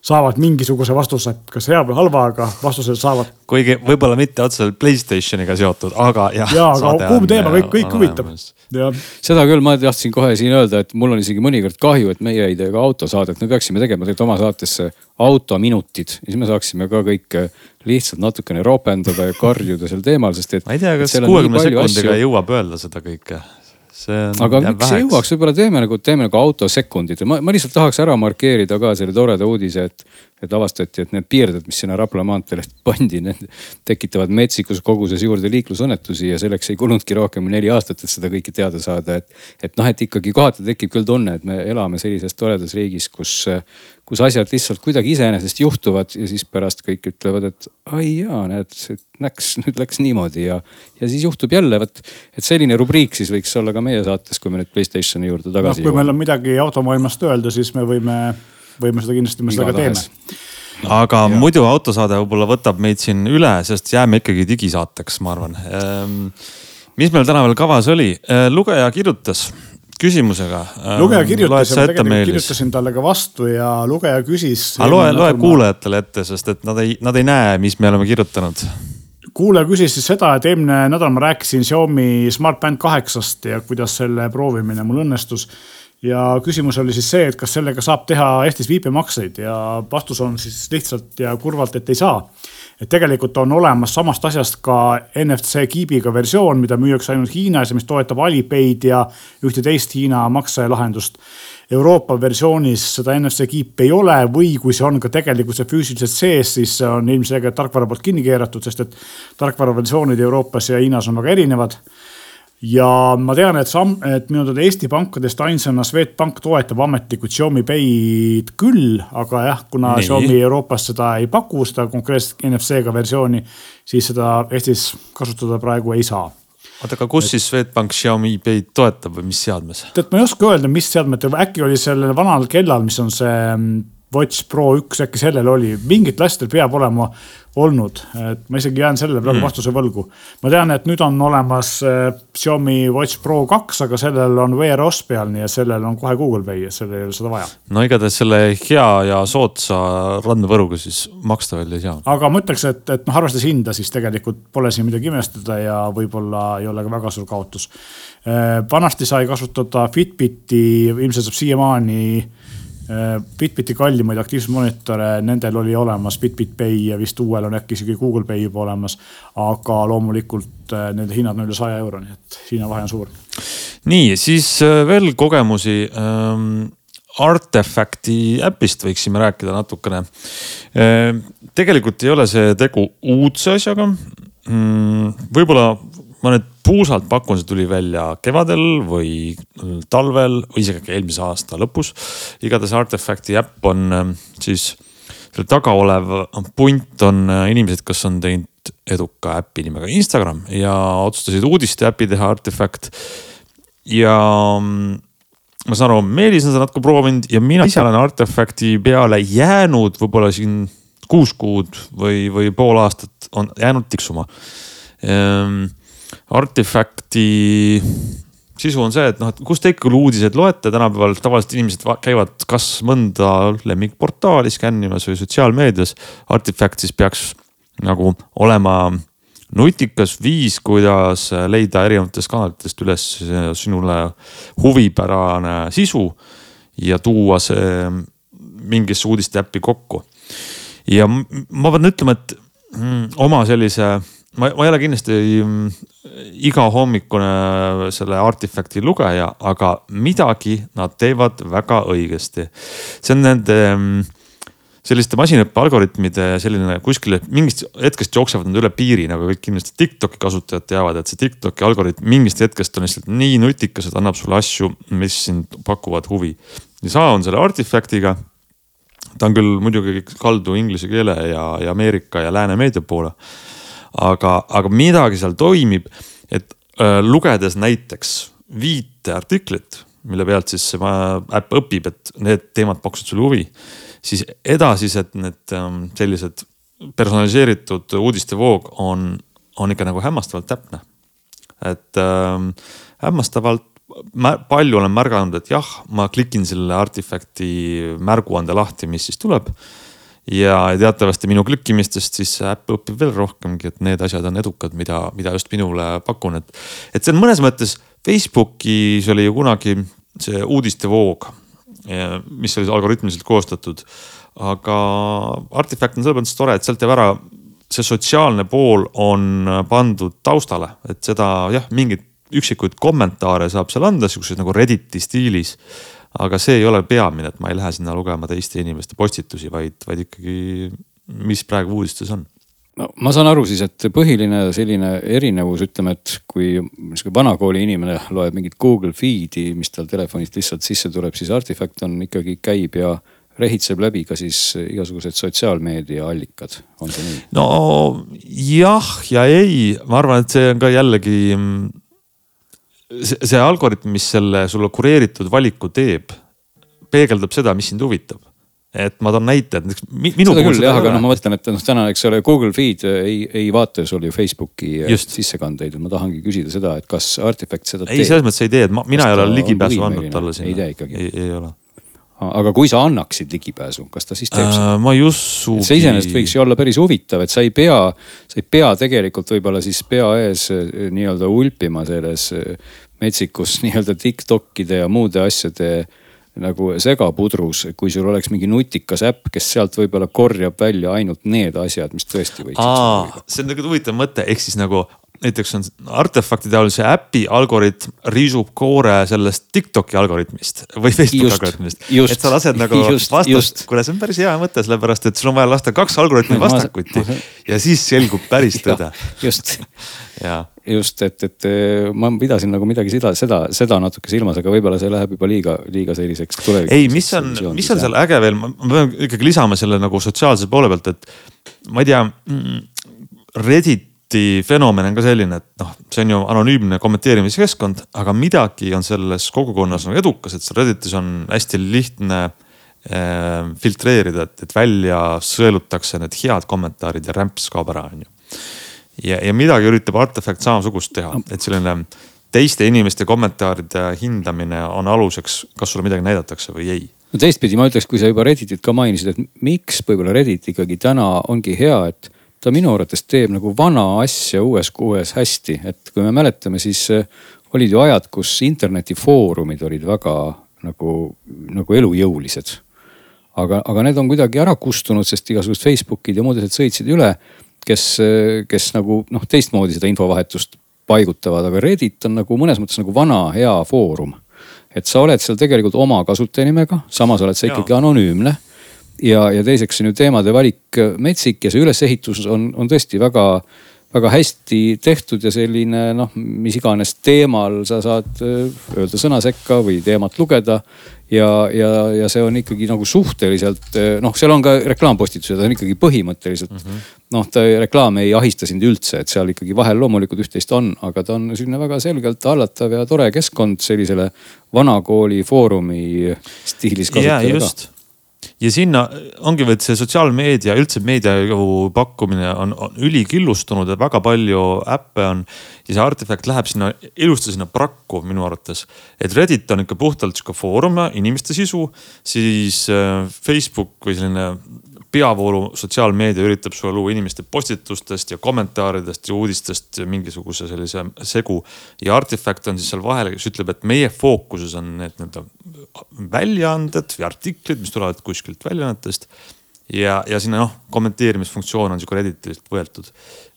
saavad mingisuguse vastuse, kas hea või halva, aga vastused saavad. kuigi võib-olla mitte otseselt Playstationiga seotud, aga jah. ja, aga kuum teema, kõik, kõik huvitab. seda küll, ma tahtsin kohe siin öelda, et mul on isegi mõnikord kahju, et meie ei tee ka autosaadet, me peaksime tegema tegelikult oma saatesse autominutid ja siis me saaksime ka kõik lihtsalt natukene ropendada ja karjuda sel teemal, sest et. ma ei tea, kas kuuekümne sekundiga jõuab öelda seda kõike aga miks ei jõuaks, võib-olla teeme nagu, teeme nagu autosekundid, ma, ma lihtsalt tahaks ära markeerida ka selle toreda uudise, et. et avastati, et need piirded, mis sinna Rapla maanteele pandi, need tekitavad metsikus koguses juurde liiklusõnnetusi ja selleks ei kulunudki rohkem kui neli aastat, et seda kõike teada saada, et. et noh, et ikkagi kohati tekib küll tunne, et me elame sellises toredas riigis, kus kus asjad lihtsalt kuidagi iseenesest juhtuvad ja siis pärast kõik ütlevad, et ai jaa, näed, läks, nüüd läks niimoodi ja, ja siis juhtub jälle, vot. et selline rubriik siis võiks olla ka meie saates, kui me nüüd Playstationi juurde tagasi no,. kui meil on midagi automaailmast öelda, siis me võime, võime seda kindlasti, me seda ka teeme aga ja. muidu autosaade võib-olla võtab meid siin üle, sest jääme ikkagi digisaateks, ma arvan ehm,. mis meil täna veel kavas oli, ehm, lugeja kirjutas küsimusega. lugeja kirjutas ja ma tegelikult kirjutasin talle ka vastu ja lugeja küsis. loe, loe kuulajatele ette, sest et nad ei, nad ei näe, mis me oleme kirjutanud kuulaja küsis siis seda, et eelmine nädal ma rääkisin Xiaomi SmartBand kaheksast ja kuidas selle proovimine mul õnnestus. Ja küsimus oli siis see, et kas sellega saab teha Eestis viipemakseid ja vastus on siis lihtsalt ja kurvalt, et ei saa et tegelikult on olemas samast asjast ka NFC kiibiga versioon, mida müüakse ainult Hiinas ja mis toetab Alipaid ja ühte teist Hiina makselahendust. Euroopa versioonis seda NFC kiipi ei ole või kui see on ka tegelikult see füüsiliselt sees, siis see on ilmselgelt tarkvara poolt kinni keeratud, sest et tarkvara versioonid Euroopas ja Hiinas on väga erinevad ja ma tean, et sam-, et minu teada Eesti pankadest ainsana Swedbank toetab ametlikult Xiaomi Pay'd küll, aga jah, kuna Nii. Xiaomi Euroopas seda ei paku, seda konkreetset NFC-ga versiooni, siis seda Eestis kasutada praegu ei saa oota, aga kus et, siis Swedbank Xiaomi Pay'd toetab või mis seadmes? tead, ma ei oska öelda, mis seadmetel, äkki oli sellel vanal kellal, mis on see mm, Watch Pro üks, äkki sellel oli, mingit lastel peab olema olnud, et ma isegi jään sellele praegu mm. vastuse võlgu. ma tean, et nüüd on olemas äh, Xiaomi Watch Pro kaks, aga sellel on Wear OS peal, nii et sellel on kohe Google Pay ja sellel ei ole seda vaja. no igatahes selle hea ja soodsa randmevõruga siis maksta veel ei saa. aga ma ütleks, et, et noh, arvestades hinda, siis tegelikult pole siin midagi imestada ja võib-olla ei ole ka väga suur kaotus. Äh, vanasti sai kasutada Fitbiti, ilmselt saab siiamaani Äh, Bitbiti kallimaid aktiivsusmonitore, nendel oli olemas Bitbit Pay ja vist uuel on äkki isegi Google Pay juba olemas. aga loomulikult äh, nende hinnad on üle saja euro, nii et hinnavahe on suur. nii, siis äh, veel kogemusi ähm Artefacti äpist võiksime rääkida natukene. tegelikult ei ole see tegu uudse asjaga. Mm, võib-olla ma nüüd puusalt pakun, see tuli välja kevadel või talvel või isegi eelmise aasta lõpus. igatahes Artefacti äpp on ähm, siis, selle taga olev punt on äh, inimesed, kes on teinud eduka äpi nimega Instagram ja otsustasid uudiste äpi teha Artefact. ja mm, ma saan aru, Meelis on seda natuke proovinud ja mina ise olen Artefacti peale jäänud võib-olla siin kuus kuud või, või pool aastat on jäänud tiksuma ehm, Artifacti sisu on see, et noh, et kust te ikka uudiseid loete, tänapäeval tavaliselt inimesed käivad kas mõnda lemmikportaali skännimas või sotsiaalmeedias. Artifact siis peaks nagu olema nutikas viis, kuidas leida erinevatest kanalitest üles sinule huvipärane sisu ja tuua see mingisse uudiste äppi kokku. ja ma pean ütlema, et mm, oma sellise ma, ma ei ole kindlasti mm, igahommikune selle artifact'i lugeja, aga midagi nad teevad väga õigesti. see on nende mm, selliste masinõppe algoritmide selline kuskile mingist hetkest jooksevad nad üle piiri, nagu kõik kindlasti Tiktoki kasutajad teavad, et see Tiktoki algoritm mingist hetkest on lihtsalt nii nutikas, et annab sulle asju, mis sind pakuvad huvi. ja sama on selle artifact'iga. ta on küll muidugi kaldu inglise keele ja, ja Ameerika ja lääne meedia poole aga, aga midagi seal toimib, et äh, lugedes näiteks viite artiklit, mille pealt siis see äpp õpib, et need teemad pakkusid sulle huvi, siis edasised need ähm, sellised personaliseeritud uudistevoog on, on ikka nagu hämmastavalt täpne. et ähm, hämmastavalt palju olen märganud, et jah, ma klikin selle artifact'i märguande lahti, mis siis tuleb ja teatavasti minu klikkimistest siis äpp õpib veel rohkemgi, et need asjad on edukad, mida, mida just minule pakun, et. et see on mõnes mõttes Facebookis oli ju kunagi see uudistevoog, mis oli algoritmiliselt koostatud. aga Artifact on selles mõttes tore, et sealt jääb ära see sotsiaalne pool on pandud taustale, et seda jah, mingeid üksikuid kommentaare saab seal anda, siukseid nagu Redditi stiilis aga see ei ole peamine, et ma ei lähe sinna lugema teiste inimeste postitusi, vaid, vaid ikkagi, mis praegu uudistes on. No ma saan aru siis, et põhiline selline erinevus, ütleme, et kui niisugune vanakooli inimene loeb mingit Google Feed'i, mis tal telefonist lihtsalt sisse tuleb, siis Artifact on ikkagi käib ja rehitseb läbi ka siis igasugused sotsiaalmeedia allikad, on see nii? no jah ja ei, ma arvan, et see on ka jällegi see, algoritm, mis selle sulle kureeritud valiku teeb, peegeldab seda, mis sind huvitab et ma toon näite, et näiteks minu. seda küll jah, aga noh, ma mõtlen, et noh, täna, eks ole, Google Feed ei, ei vaata sul ju Facebooki äh, Just. sissekandeid. ma tahangi küsida seda, et kas Artifact seda ei, teeb? ei, selles mõttes ei tee, et ma, mina ei ole ligipääsu andnud talle sinna. ei tee ikkagi? ei, ei ole. aga kui sa annaksid ligipääsu, kas ta siis teeb seda äh,? ma ei usugi. see iseenesest võiks ju olla päris huvitav, et sa ei pea, sa ei pea tegelikult võib-olla siis pea ees äh, nii-öelda ulpima selles äh, metsikus nii-öelda Tiktokide ja muude asjade nagu segapudrus, kui sul oleks mingi nutikas äpp, kes sealt võib-olla korjab välja ainult need asjad, mis tõesti võiksid. see on nagu huvitav mõte, ehk siis nagu näiteks on artefakti taolise äpi algoritm riisub koore sellest Tiktoki algoritmist või Facebooki just, algoritmist. et sa lased nagu vastast, kuule, see on päris hea mõte, sellepärast et sul on vaja lasta kaks algoritmi vastakuti ja siis selgub päris tõde. just just, et, et ma pidasin nagu midagi seda, seda, seda natuke silmas, aga võib-olla see läheb juba liiga, liiga selliseks tulevikuks. ei, mis on, mis on seal äge veel, ma pean ikkagi lisama selle nagu sotsiaalse poole pealt, et ma ei tea. Mm, Reddit Redditi fenomen on ka selline, et noh, see on ju anonüümne kommenteerimiskeskkond, aga midagi on selles kogukonnas nagu edukas, et seal Redditis on hästi lihtne äh, filtreerida, et, et välja sõelutakse need head kommentaarid ja rämps kaob ära, on ju. Ja, ja midagi üritab Artefact samasugust teha, et selline teiste inimeste kommentaaride hindamine on aluseks, kas sulle midagi näidatakse või ei. No teistpidi ma ütleks, kui sa juba Redditit ka mainisid, et miks võib-olla Reddit ikkagi täna ongi hea, et ta minu arvates teeb nagu vana asja uues kuues hästi, et kui me mäletame, siis äh, olid ju ajad, kus internetifoorumid olid väga nagu, nagu elujõulised. aga, aga need on kuidagi ära kustunud, sest igasugused Facebookid ja muud asjad sõitsid üle, kes, kes nagu noh, teistmoodi seda infovahetust paigutavad, aga Reddit on nagu mõnes mõttes nagu vana hea foorum. et sa oled seal tegelikult oma kasutajanimega, samas oled sa ikkagi anonüümne ja, ja teiseks on ju teemade valik metsik ja see ülesehitus on, on tõesti väga, väga hästi tehtud ja selline noh, mis iganes teemal sa saad äh, öelda sõna sekka või teemat lugeda. Ja, ja, ja see on ikkagi nagu suhteliselt noh, seal on ka reklaampostitused, on ikkagi põhimõtteliselt mm -hmm. noh, ta reklaam ei ahista sind üldse, et seal ikkagi vahel loomulikult üht-teist on, aga ta on selline väga selgelt hallatav ja tore keskkond sellisele vanakooli foorumi stiilis kasutajale ka ja sinna ongi, et see sotsiaalmeedia, üldse meedia pakkumine on, on ülikillustunud ja väga palju äppe on. ja see artefakt läheb sinna ilusti sinna prakku minu arvates. et Reddit on ikka puhtalt sihuke foorum, inimeste sisu, siis äh, Facebook või selline peavoolu sotsiaalmeedia üritab sulle luua inimeste postitustest ja kommentaaridest ja uudistest mingisuguse sellise segu. ja Artifact on siis seal vahel, kes ütleb, et meie fookuses on need nii-öelda väljaanded või artiklid, mis tulevad kuskilt väljaannetest. ja, ja sinna noh, kommenteerimisfunktsioon on sihuke Redditilt võetud.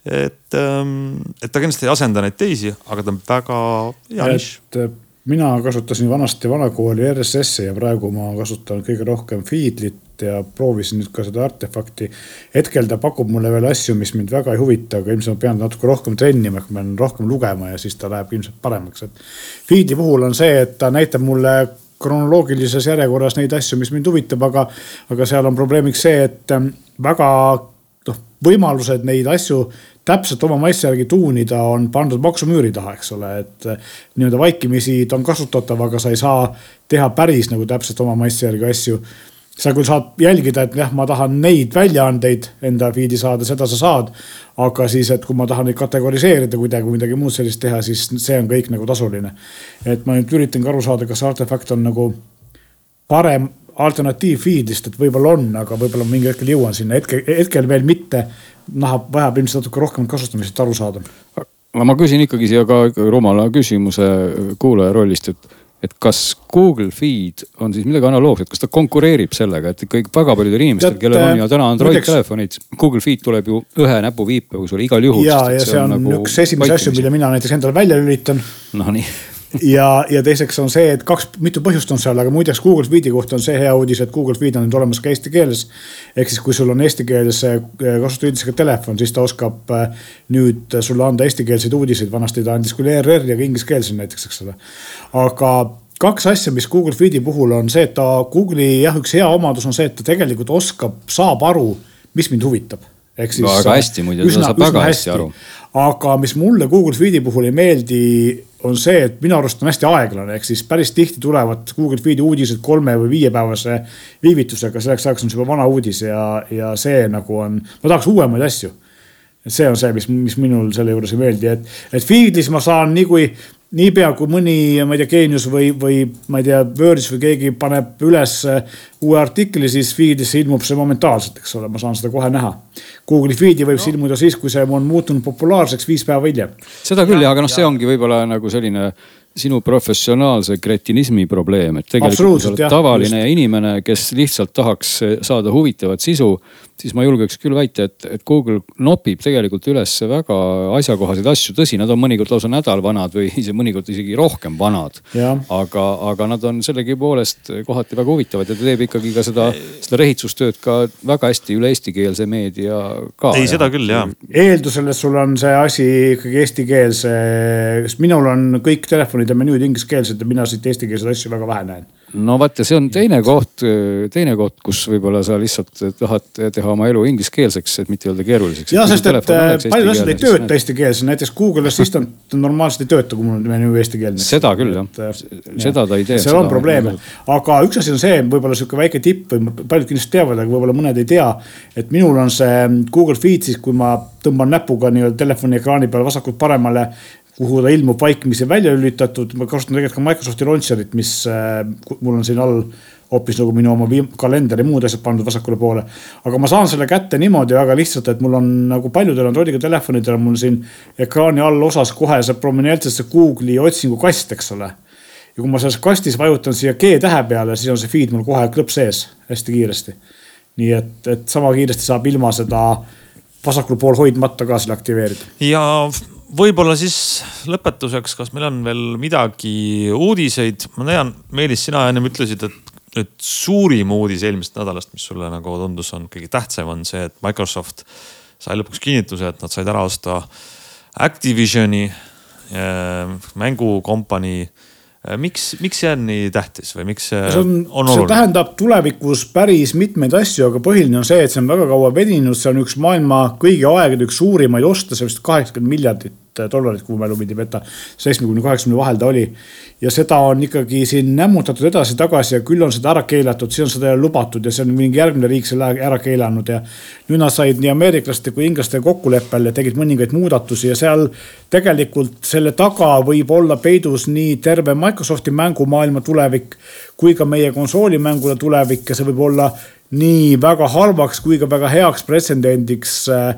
et, ähm, et ta kindlasti ei asenda neid teisi, aga ta on väga hea nišš mina kasutasin vanasti vanakooli RSS-i ja praegu ma kasutan kõige rohkem Feedlit ja proovisin nüüd ka seda artefakti. hetkel ta pakub mulle veel asju, mis mind väga ei huvita, aga ilmselt ma pean natuke rohkem trennima, ehk ma pean rohkem lugema ja siis ta läheb ilmselt paremaks, et. Feed'i puhul on see, et ta näitab mulle kronoloogilises järjekorras neid asju, mis mind huvitab, aga, aga seal on probleemiks see, et väga noh, võimalused neid asju täpselt oma maitse järgi tuunida on pandud maksumüüri taha, eks ole, et eh, nii-öelda vaikimisi ta on kasutatav, aga sa ei saa teha päris nagu täpselt oma maitse järgi asju. Sa küll saad jälgida, et jah, ma tahan neid väljaandeid enda feed'i saada, seda sa saad. aga siis, et kui ma tahan neid kategoriseerida kuidagi või midagi muud sellist teha, siis see on kõik nagu tasuline. et ma nüüd üritangi aru saada, kas artefakt on nagu parem alternatiiv feed'ist, et võib-olla on, aga võib-olla mingi hetkel jõuan sinna, hetkel, hetkel veel mitte tahab, vajab ilmselt natuke rohkem kasutamisest aru saada. aga ma küsin ikkagi siia ka rumala küsimuse kuulaja rollist, et, et kas Google Feed on siis midagi analoogset, kas ta konkureerib sellega, et ikkagi väga paljudel inimestel, kellel on ju täna Android telefonid, Google Feed tuleb ju ühe näpuviipega sulle igal juhul. ja, ja see on, see on nagu üks esimesi asju, mille mina näiteks endale välja lülitan. Nonii ja, ja teiseks on see, et kaks, mitu põhjust on seal, aga muideks Google Feed'i kohta on see hea uudis, et Google Feed on nüüd olemas ka eesti keeles. ehk siis, kui sul on eestikeelse eh, kasutusüldisega telefon, siis ta oskab eh, nüüd sulle anda eestikeelseid uudiseid, vanasti ta andis küll ERR ja ka ingliskeelse näiteks, eks ole. aga kaks asja, mis Google Feed'i puhul on see, et ta Google'i jah, üks hea omadus on see, et ta tegelikult oskab, saab aru, mis mind huvitab. ehk siis. väga hästi muidu, ta saab väga hästi aru. aga mis mulle Google Feed'i puhul ei meeldi on see, et minu arust on hästi aeglane, ehk siis päris tihti tulevad Google Feed'i uudised kolme või viiepäevase viivitusega, selleks ajaks on see juba vana uudis ja, ja see nagu on, ma tahaks uuemaid asju. see on see, mis, mis minul selle juures ei meeldi, et, et Feed'is ma saan nii kui niipea kui mõni, ma ei tea, geenius või, või ma ei tea, Wordis või keegi paneb üles uue artikli, siis feed'isse ilmub see momentaalselt, eks ole, ma saan seda kohe näha. Google'i feed'i võib no. ilmuda siis, kui see on muutunud populaarseks viis päeva hiljem. seda küll jah, aga noh, see ongi võib-olla nagu selline sinu professionaalse kretinismi probleem, et tegelikult sa oled jah, tavaline just. inimene, kes lihtsalt tahaks saada huvitavat sisu, siis ma julgeks küll väita, et, et Google nopib tegelikult üles väga asjakohaseid asju. tõsi, nad on mõnikord lausa nädal vanad või mõnikord isegi rohkem vanad. aga, aga nad on sellegipoolest kohati väga huvitavad ja ta teeb ikkagi ka seda, seda rehitsustööd ka väga hästi üle eestikeelse meedia ka. ei, seda küll ja. eeldusel, et sul on see asi ikkagi eestikeelse, sest minul on kõik telefonid ja menüüd ingliskeelsed ja mina siit eestikeelseid asju väga vähe näen no vaat ja see on teine koht, teine koht, kus võib-olla sa lihtsalt tahad teha oma elu ingliskeelseks, et mitte öelda keeruliseks. ja sest, et paljud asjad ei tööta eestikeelsena, näiteks Google Assistant normaalselt ei tööta, kui mul on menüü eestikeelne. seda küll jah, seda ta ei tee. seal on probleeme, aga üks asi on see, võib-olla sihuke väike tipp või paljud kindlasti teavad, aga võib-olla mõned ei tea. et minul on see Google Feed siis, kui ma tõmban näpuga nii-öelda telefoni ekraani peal vasakult paremale kuhu ta ilmub vaikimisi välja lülitatud, ma kasutan tegelikult ka Microsofti launcher'it, mis äh, mul on siin all hoopis nagu minu oma kalender ja muud asjad pandud vasakule poole. aga ma saan selle kätte niimoodi väga lihtsalt, et mul on nagu paljudel Androidiga telefonidel on mul siin ekraani all osas kohe see prominentselt see Google'i otsingukast, eks ole. ja kui ma selles kastis vajutan siia G tähe peale, siis on see feed mul kohe klõps ees hästi kiiresti. nii et, et sama kiiresti saab ilma seda vasakul pool hoidmata ka selle aktiveerida. ja võib-olla siis lõpetuseks, kas meil on veel midagi uudiseid, ma tean, Meelis, sina ennem ütlesid, et nüüd suurim uudis eelmisest nädalast, mis sulle nagu tundus, on kõige tähtsam, on see, et Microsoft sai lõpuks kinnituse, et nad said ära osta Activisioni äh, mängukompanii Äh, miks, miks see on nii tähtis või miks see, see on, on oluline? see tähendab tulevikus päris mitmeid asju, aga põhiline on see, et see on väga kaua veninud, see on üks maailma kõigi aegade üks suurimaid oste, see on vist kaheksakümmend miljardit dollarit, kui mu mälu mind ei peta. seitsmekümne, kaheksakümne vahel ta oli. ja seda on ikkagi siin nämmutatud edasi-tagasi ja küll on seda ära keelatud, siis on seda lubatud ja see on mingi järgmine riik selle ära keelanud ja. nüüd nad said nii ameeriklaste kui inglastega kokkuleppel ja tegid mõningaid muudatusi ja seal tegelikult selle taga võib olla peidus nii terve Microsofti mängumaailma tulevik kui ka meie konsoolimängude tulevik ja see võib olla nii väga halvaks kui ka väga heaks pretsedendiks äh,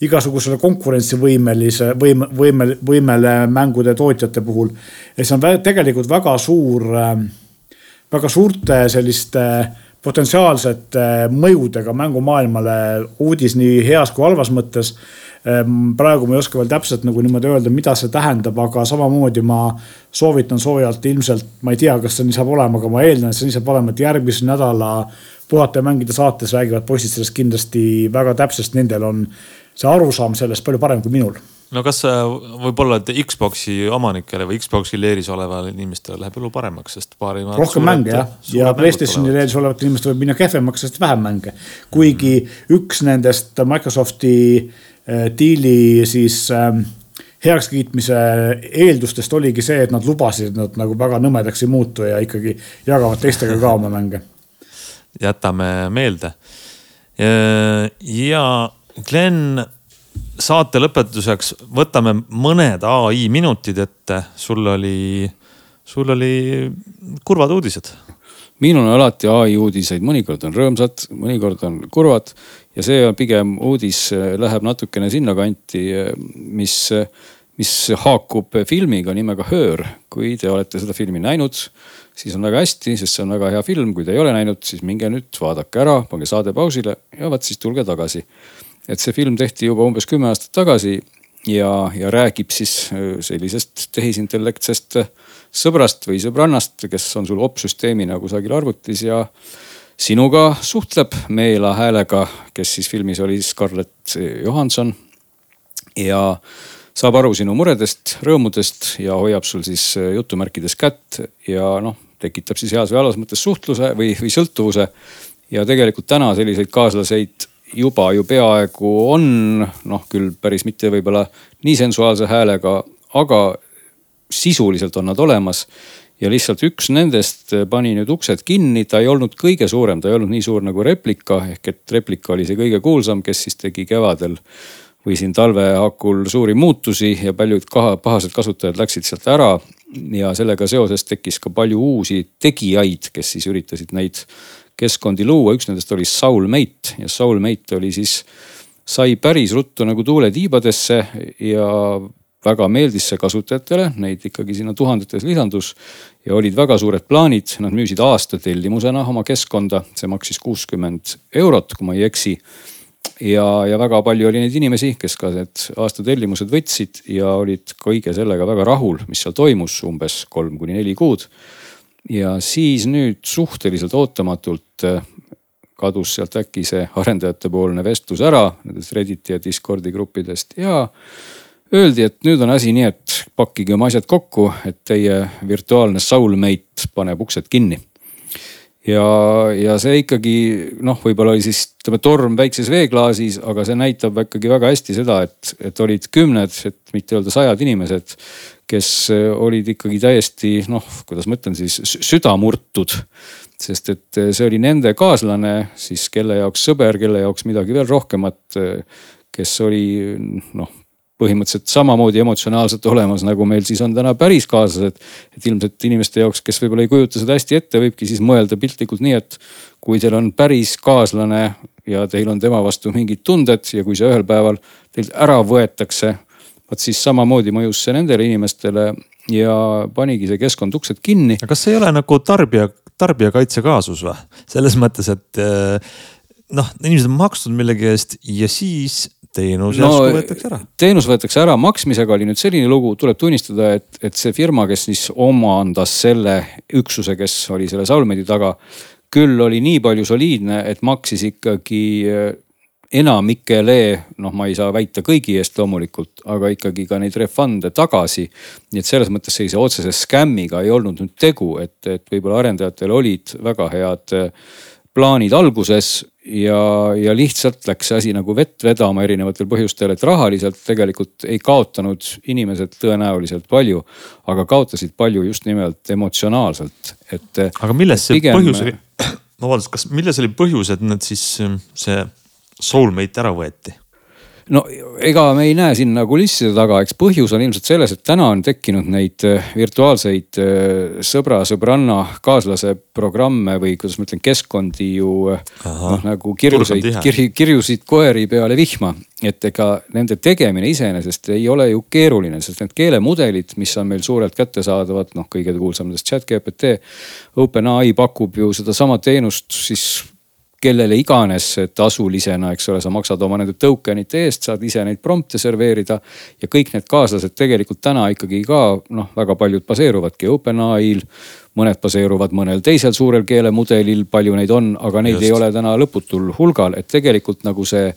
igasugusele konkurentsivõimelise võime, võime, võimele mängude tootjate puhul. ja see on tegelikult väga suur, äh, väga suurte selliste potentsiaalsete mõjudega mängumaailmale uudis nii heas kui halvas mõttes Ehm, praegu ma ei oska veel täpselt nagu niimoodi öelda, mida see tähendab, aga samamoodi ma soovitan soojalt ilmselt, ma ei tea, kas see nii saab olema, aga ma eeldan, et see nii saab olema, et järgmise nädala puhata ja mängida saates räägivad poisid sellest kindlasti väga täpselt, nendel on see arusaam sellest palju parem kui minul no kas võib-olla, et Xbox'i omanikele või Xbox'i leeris olevale inimestele läheb elu paremaks, sest paari. rohkem mänge jah, ja Playstationi leeris olevatel inimestel võib minna kehvemaks, sest vähem mänge. kuigi mm üks nendest Microsofti Äh, diili siis ähm, heakskiitmise eeldustest oligi see, et nad lubasid, et nad nagu väga nõmedaks ei muutu ja ikkagi jagavad teistega ka oma mänge. jätame meelde. ja Glen, saate lõpetuseks võtame mõned ai minutid ette, sul oli, sul oli kurvad uudised minul on alati ai uudiseid, mõnikord on rõõmsad, mõnikord on kurvad ja see on pigem uudis äh, läheb natukene sinnakanti, äh, mis, äh, mis haakub filmiga nimega Her. kui te olete seda filmi näinud, siis on väga hästi, sest see on väga hea film. kui te ei ole näinud, siis minge nüüd vaadake ära, pange saade pausile ja vaat siis tulge tagasi. Et see film tehti juba umbes kümme aastat tagasi ja, ja räägib siis sellisest tehisintellektsest sõbrast või sõbrannast, kes on sul opsüsteemina kusagil arvutis ja sinuga suhtleb meela häälega, kes siis filmis oli Scarlett Johanson. ja saab aru sinu muredest, rõõmudest ja hoiab sul siis jutumärkides kätt ja noh, tekitab siis heas või halvas mõttes suhtluse või, või sõltuvuse. ja tegelikult täna selliseid kaaslaseid juba ju peaaegu on, noh küll päris mitte võib-olla nii sensuaalse häälega, aga sisuliselt on nad olemas. ja lihtsalt üks nendest pani nüüd uksed kinni, ta ei olnud kõige suurem, ta ei olnud nii suur nagu Replika ehk et Replika oli see kõige kuulsam, kes siis tegi kevadel või siin talve hakul suuri muutusi ja paljud pahased kasutajad läksid sealt ära. ja sellega seoses tekkis ka palju uusi tegijaid, kes siis üritasid neid keskkondi luua, üks nendest oli Soulmate ja Soulmate oli siis, sai päris ruttu nagu tuule tiibadesse ja väga meeldis see kasutajatele, neid ikkagi sinna tuhandetes lisandus ja olid väga suured plaanid, nad müüsid aasta tellimusena oma keskkonda, see maksis kuuskümmend eurot, kui ma ei eksi. ja, ja väga palju oli neid inimesi, kes ka need aasta tellimused võtsid ja olid kõige sellega väga rahul, mis seal toimus umbes kolm kuni neli kuud. Ja siis nüüd suhteliselt ootamatult äh, kadus sealt äkki see arendajatepoolne vestlus ära nendest Redditi ja Discordi gruppidest ja Öeldi, et nüüd on asi nii, et pakkige oma asjad kokku, et teie virtuaalne soulmate paneb uksed kinni. Ja, ja see ikkagi noh, võib-olla oli siis ütleme torm väikses veeklaasis, aga see näitab ikkagi väga hästi seda, et, et olid kümned, et mitte öelda sajad inimesed, kes olid ikkagi täiesti noh, kuidas ma ütlen siis südamurtud sest et see oli nende kaaslane siis, kelle jaoks sõber, kelle jaoks midagi veel rohkemat. kes oli noh, põhimõtteliselt samamoodi emotsionaalselt olemas, nagu meil siis on täna päris kaaslased. et ilmselt inimeste jaoks, kes võib-olla ei kujuta seda hästi ette, võibki siis mõelda piltlikult nii, et kui teil on päris kaaslane ja teil on tema vastu mingid tunded ja kui see ühel päeval teilt ära võetakse. vot siis samamoodi mõjus see nendele inimestele ja panigi see keskkond uksed kinni. kas see ei ole nagu tarbija, tarbijakaitse kaasus või? selles mõttes, et eh, noh, inimesed on maksnud millegi eest ja siis teenus no, järsku võetakse ära. teenus võetakse ära, maksmisega oli nüüd selline lugu, tuleb tunnistada, et, et see firma, kes siis omandas selle üksuse, kes oli selle Salmedi taga. küll oli nii palju soliidne, et maksis ikkagi eh, enamikele, noh, ma ei saa väita kõigi eest loomulikult, aga ikkagi ka neid refund'e tagasi. nii et selles mõttes sellise otsese skämmiga ei olnud nüüd tegu, et, et võib-olla arendajatel olid väga head plaanid alguses ja, ja lihtsalt läks see asi nagu vett vedama erinevatel põhjustel, et rahaliselt tegelikult ei kaotanud inimesed tõenäoliselt palju, aga kaotasid palju just nimelt emotsionaalselt, et. aga milles see pigem... põhjus oli, vabandust, kas, milles oli põhjus, et nad siis see soulmate ära võeti? No ega me ei näe sinna kulisside taga, eks põhjus on ilmselt selles, et täna on tekkinud neid äh, virtuaalseid äh, sõbra, sõbranna, kaaslase programme või kuidas ma ütlen, keskkondi ju äh, noh nagu kirjusid, kir, kirjusid koeri peale vihma. et ega nende tegemine iseenesest ei ole ju keeruline, sest need keelemudelid, mis on meil suurelt kättesaadavad, noh kõige kuulsam nendest chat GPT. OpenAI pakub ju sedasama teenust siis kellele iganes tasulisena, eks ole, sa maksad oma nende token'ite eest, saad ise neid prompte serveerida. ja kõik need kaaslased tegelikult täna ikkagi ka noh, väga paljud baseeruvadki OpenAI-l. mõned baseeruvad mõnel teisel suurel keelemudelil, palju neid on, aga neid Just. ei ole täna lõputul hulgal, et tegelikult nagu see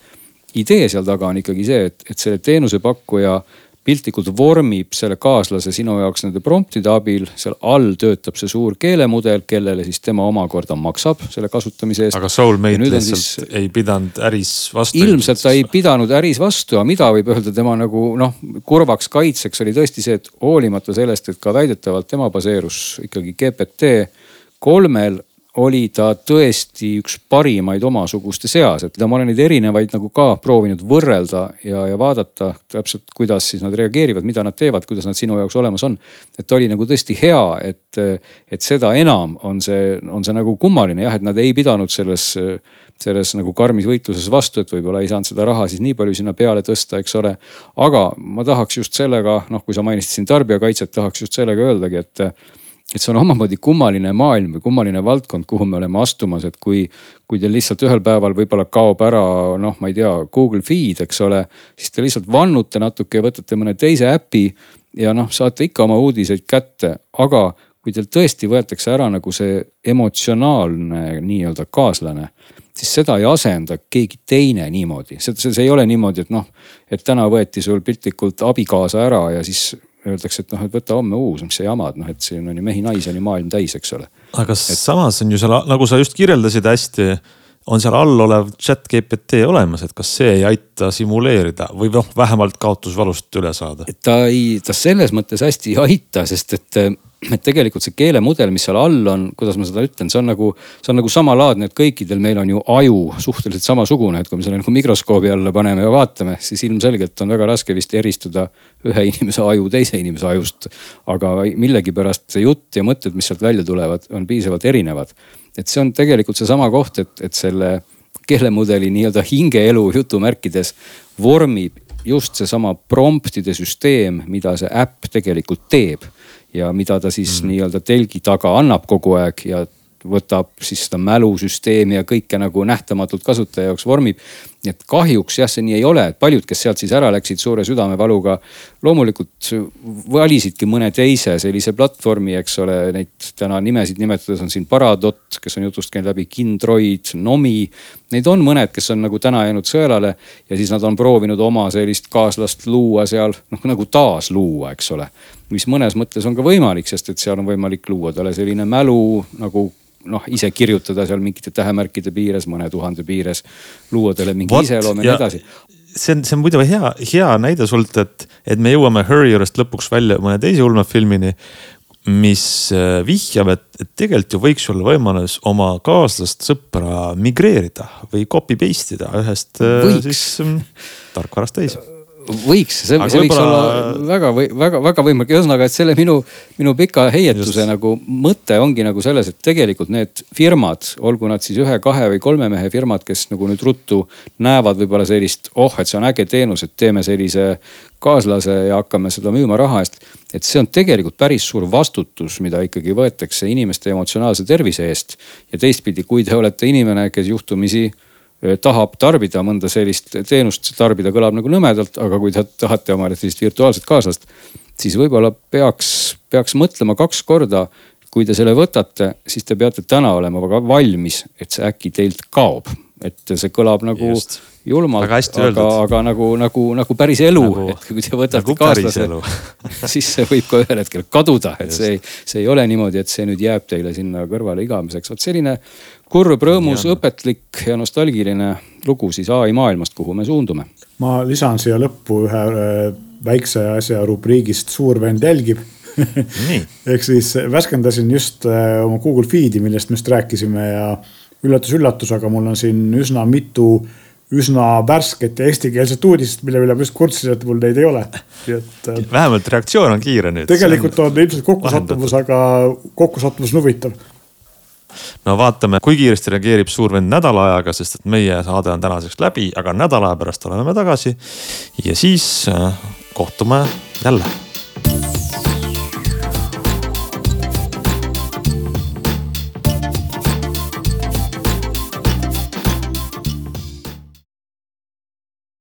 idee seal taga on ikkagi see, et, et selle teenusepakkuja piltlikult vormib selle kaaslase sinu jaoks nende promptide abil, seal all töötab see suur keelemudel, kellele siis tema omakorda maksab selle kasutamise eest. aga Soulmate lihtsalt siis, ei pidanud äris vastu. ilmselt ta ei pidanud äris vastu, aga mida võib öelda tema nagu noh, kurvaks kaitseks oli tõesti see, et hoolimata sellest, et ka väidetavalt tema baseerus ikkagi GPT kolmel oli ta tõesti üks parimaid omasuguste seas, et ma olen neid erinevaid nagu ka proovinud võrrelda ja, ja vaadata täpselt, kuidas siis nad reageerivad, mida nad teevad, kuidas nad sinu jaoks olemas on. et ta oli nagu tõesti hea, et, et seda enam on see, on see nagu kummaline jah, et nad ei pidanud selles, selles nagu karmis võitluses vastu, et võib-olla ei saanud seda raha siis nii palju sinna peale tõsta, eks ole. aga ma tahaks just sellega, noh, kui sa mainisid siin tarbijakaitset, tahaks just sellega öeldagi, et et see on omamoodi kummaline maailm või kummaline valdkond, kuhu me oleme astumas, et kui, kui teil lihtsalt ühel päeval võib-olla kaob ära, noh, ma ei tea, Google Feed, eks ole. siis te lihtsalt vannute natuke ja võtate mõne teise äpi ja noh, saate ikka oma uudiseid kätte, aga kui teil tõesti võetakse ära nagu see emotsionaalne nii-öelda kaaslane, siis seda ei asenda keegi teine niimoodi, see, see, ei ole niimoodi, et noh, et täna võeti sul piltlikult abikaasa ära ja siis öeldakse, et noh, et võta homme uus, mis sa jamad, noh, et siin on ju mehi-naisi on ju maailm täis, eks ole. aga et... samas on ju seal, nagu sa just kirjeldasid hästi, on seal all olev chat GPT olemas, et kas see ei aita simuleerida või noh, vähemalt kaotusvalust üle saada? ta ei, ta selles mõttes hästi ei aita, sest et et tegelikult see keelemudel, mis seal all on, kuidas ma seda ütlen, see on nagu, see on nagu samalaadne, et kõikidel meil on ju aju suhteliselt samasugune, et kui me selle nagu mikroskoobi alla paneme ja vaatame, siis ilmselgelt on väga raske vist eristada ühe inimese aju teise inimese ajust. aga millegipärast see jutt ja mõtted, mis sealt välja tulevad, on piisavalt erinevad. et see on tegelikult seesama koht, et, et selle keelemudeli nii-öelda hingeelu jutumärkides vormib just seesama promptide süsteem, mida see äpp tegelikult teeb ja mida ta siis mm. nii-öelda telgi taga annab kogu aeg ja võtab siis seda mälusüsteemi ja kõike nagu nähtamatult kasutaja jaoks vormib. et kahjuks jah, see nii ei ole, et paljud, kes sealt siis ära läksid suure südamevaluga, loomulikult valisidki mõne teise sellise platvormi, eks ole, neid täna nimesid nimetades on siin Paradot, kes on jutust käinud läbi, Kindroid, Nomi. Neid on mõned, kes on nagu täna jäänud sõelale ja siis nad on proovinud oma sellist kaaslast luua seal noh nagu taas luua, eks ole mis mõnes mõttes on ka võimalik, sest et seal on võimalik luua talle selline mälu nagu noh, ise kirjutada seal mingite tähemärkide piires, mõne tuhande piires, luua talle mingi iseloom ja nii edasi see on, see on muidu hea, hea näide sult, et, et me jõuame Hurry juurest lõpuks välja mõne teise ulmefilmini, mis äh, vihjab, et, et tegelikult ju võiks olla võimalus oma kaaslast, sõpra migreerida või copy paste ida ühest äh, võiks. siis mm, tarkvarast teise võiks, see, see võiks olla väga väga, väga võimalik, ühesõnaga, et selle minu, minu pika heietuse Just. nagu mõte ongi nagu selles, et tegelikult need firmad, olgu nad siis ühe, kahe või kolme mehe firmad, kes nagu nüüd ruttu näevad võib-olla sellist, oh, et see on äge teenus, et teeme sellise kaaslase ja hakkame seda müüma raha eest. et see on tegelikult päris suur vastutus, mida ikkagi võetakse inimeste emotsionaalse tervise eest. ja teistpidi, kui te olete inimene, kes juhtumisi tahab tarbida mõnda sellist teenust, tarbida kõlab nagu nõmedalt, aga kui te tahate omale sellist virtuaalset kaaslast, siis võib-olla peaks, peaks mõtlema kaks korda. kui te selle võtate, siis te peate täna olema väga valmis, et see äkki teilt kaob. et see kõlab nagu Just. julmalt, aga, aga nagu, nagu, nagu päris elu nagu,, et kui te võtate nagu kaaslase, siis see võib ka ühel hetkel kaduda, et Just. see, see ei ole niimoodi, et see nüüd jääb teile sinna kõrvale igaveseks, vot selline kurb, rõõmus, õpetlik ja nostalgiline lugu siis ai maailmast, kuhu me suundume. ma lisan siia lõppu ühe äh, väikse asja rubriigist Suur vend jälgib ehk siis värskendasin just äh, oma Google Feed'i, millest me just rääkisime ja üllatus-üllatus, aga mul on siin üsna mitu üsna värsket ja eestikeelset uudist, mille üle ma just kurtsin, et mul neid ei ole. et. Äh, vähemalt reaktsioon on kiire nüüd. tegelikult on ilmselt kokkusattumus, aga kokkusattumus on huvitav no vaatame, kui kiiresti reageerib suur vend nädala ajaga, sest et meie saade on tänaseks läbi, aga nädala aja pärast oleme me tagasi. ja siis äh, kohtume jälle